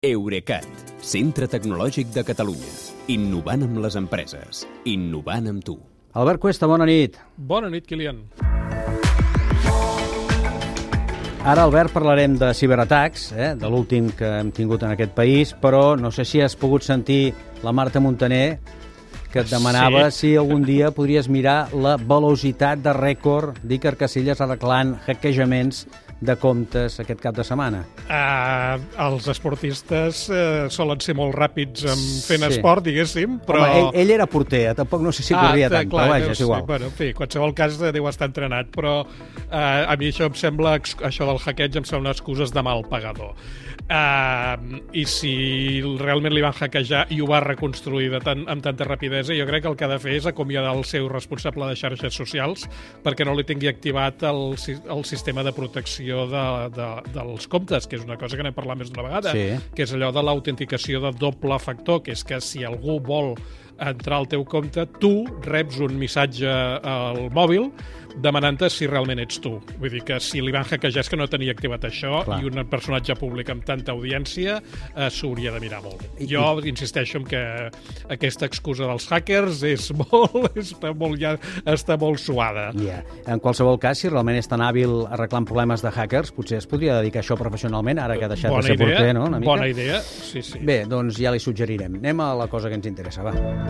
Eurecat, centre tecnològic de Catalunya. Innovant amb les empreses. Innovant amb tu. Albert Cuesta, bona nit. Bona nit, Kilian. Ara, Albert, parlarem de ciberatacs, eh, de l'últim que hem tingut en aquest país, però no sé si has pogut sentir la Marta Montaner que et demanava sí. si algun dia podries mirar la velocitat de rècord d'Iker Casillas arreglant hackejaments de comptes aquest cap de setmana? Uh, els esportistes uh, solen ser molt ràpids en fent sí. esport, diguéssim, però... Home, ell, ell era porter, eh? tampoc no sé si ah, corria tant, clar, però vaja, és igual. Sí, bueno, en fi, qualsevol cas eh, deu estar entrenat, però uh, a mi això em sembla, això del hackeig em sembla excuses de mal pagador. Uh, I si realment li van hackejar i ho va reconstruir de tan, amb tanta rapidesa, jo crec que el que ha de fer és acomiadar el seu responsable de xarxes socials perquè no li tingui activat el, el sistema de protecció de, de, dels comptes, que és una cosa que n'hem parlat més d'una vegada, sí. que és allò de l'autenticació de doble factor, que és que si algú vol entrar al teu compte, tu reps un missatge al mòbil demanant-te si realment ets tu. Vull dir que si li van hackejar és que no tenia activat això Clar. i un personatge públic amb tanta audiència eh, s'hauria de mirar molt. Jo i... insisteixo en que aquesta excusa dels hackers és molt, està molt, ja, està molt suada. Yeah. En qualsevol cas, si realment és tan hàbil arreglant problemes de hackers, potser es podria dedicar a això professionalment, ara que ha deixat bona de ser idea, porter, no? Una mica. Bona idea, sí, sí. Bé, doncs ja li suggerirem. Anem a la cosa que ens interessa, va.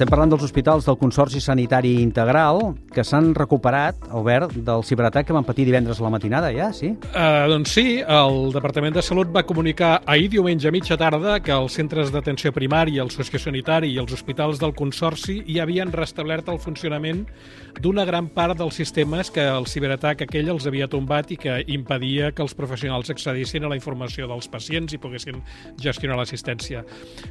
Estem parlant dels hospitals del Consorci Sanitari Integral que s'han recuperat, Albert, del ciberatac que van patir divendres a la matinada, ja, sí? Uh, doncs sí, el Departament de Salut va comunicar ahir diumenge a mitja tarda que els centres d'atenció primària, el sociosanitari i els hospitals del Consorci ja havien restablert el funcionament d'una gran part dels sistemes que el ciberatac aquell els havia tombat i que impedia que els professionals accedissin a la informació dels pacients i poguessin gestionar l'assistència.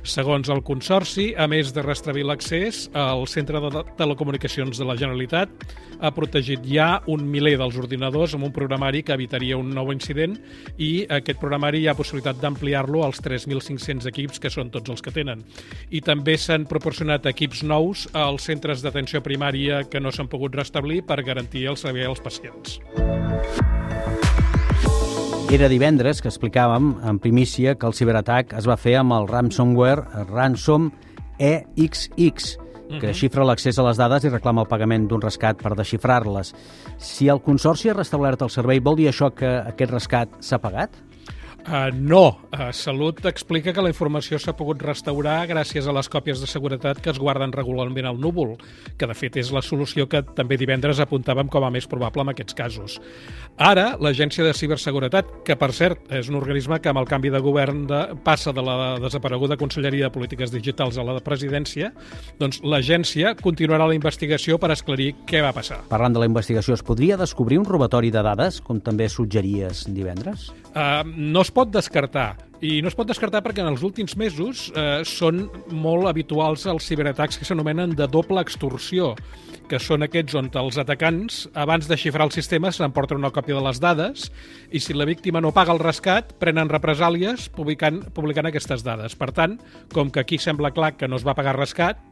Segons el Consorci, a més de restablir l'accés procés, el Centre de Telecomunicacions de la Generalitat ha protegit ja un miler dels ordinadors amb un programari que evitaria un nou incident i aquest programari hi ha possibilitat d'ampliar-lo als 3.500 equips, que són tots els que tenen. I també s'han proporcionat equips nous als centres d'atenció primària que no s'han pogut restablir per garantir el servei als pacients. Era divendres que explicàvem en primícia que el ciberatac es va fer amb el ransomware Ransom EXX, que mhm. xifra l'accés a les dades i reclama el pagament d'un rescat per desxifrar-les. Si el Consorci ha restablert el servei, vol dir això que aquest rescat s'ha pagat? Uh, no. Uh, Salut explica que la informació s'ha pogut restaurar gràcies a les còpies de seguretat que es guarden regularment al núvol, que de fet és la solució que també divendres apuntàvem com a més probable en aquests casos. Ara, l'Agència de Ciberseguretat, que per cert és un organisme que amb el canvi de govern de, passa de la desapareguda Conselleria de Polítiques Digitals a la de Presidència, doncs l'agència continuarà la investigació per esclarir què va passar. Parlant de la investigació, es podria descobrir un robatori de dades, com també suggeries divendres? Uh, no es pot descartar. I no es pot descartar perquè en els últims mesos eh, són molt habituals els ciberatacs que s'anomenen de doble extorsió, que són aquests on els atacants, abans de xifrar el sistema, s'emporten una còpia de les dades i si la víctima no paga el rescat, prenen represàlies publicant, publicant aquestes dades. Per tant, com que aquí sembla clar que no es va pagar rescat,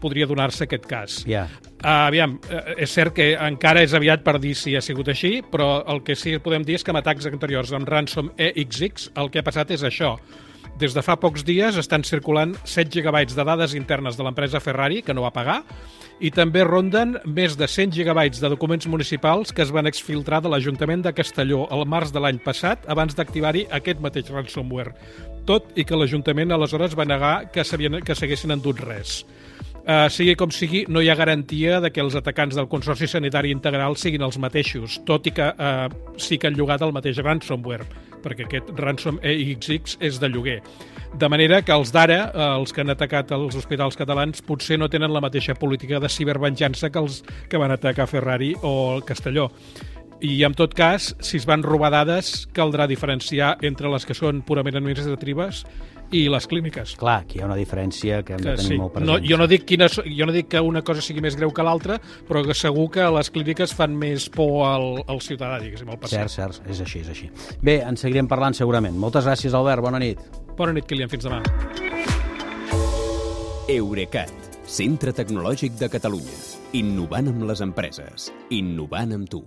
podria donar-se aquest cas. Yeah. Uh, aviam, uh, és cert que encara és aviat per dir si ha sigut així, però el que sí que podem dir és que amb atacs anteriors amb Ransom EXX el que ha passat és això. Des de fa pocs dies estan circulant 7 gigabytes de dades internes de l'empresa Ferrari, que no va pagar, i també ronden més de 100 gigabytes de documents municipals que es van exfiltrar de l'Ajuntament de Castelló al març de l'any passat abans d'activar-hi aquest mateix ransomware. Tot i que l'Ajuntament aleshores va negar que, que s'haguessin endut res. Uh, sigui com sigui, no hi ha garantia de que els atacants del Consorci Sanitari Integral siguin els mateixos, tot i que uh, sí que han llogat el mateix ransomware, perquè aquest ransom EXX és de lloguer. De manera que els d'ara, uh, els que han atacat els hospitals catalans, potser no tenen la mateixa política de cibervenjança que els que van atacar Ferrari o el Castelló. I, en tot cas, si es van robar dades, caldrà diferenciar entre les que són purament administratives i les clíniques. Clar, aquí hi ha una diferència que hem que de tenir sí. molt present. No, jo, no dic quina, jo no dic que una cosa sigui més greu que l'altra, però que segur que les clíniques fan més por al, al ciutadà, diguéssim, al pacient. Cert, cert, és així, és així. Bé, en seguirem parlant segurament. Moltes gràcies, Albert, bona nit. Bona nit, Kilian, fins demà. Eurecat, centre tecnològic de Catalunya. Innovant amb les empreses. Innovant amb tu.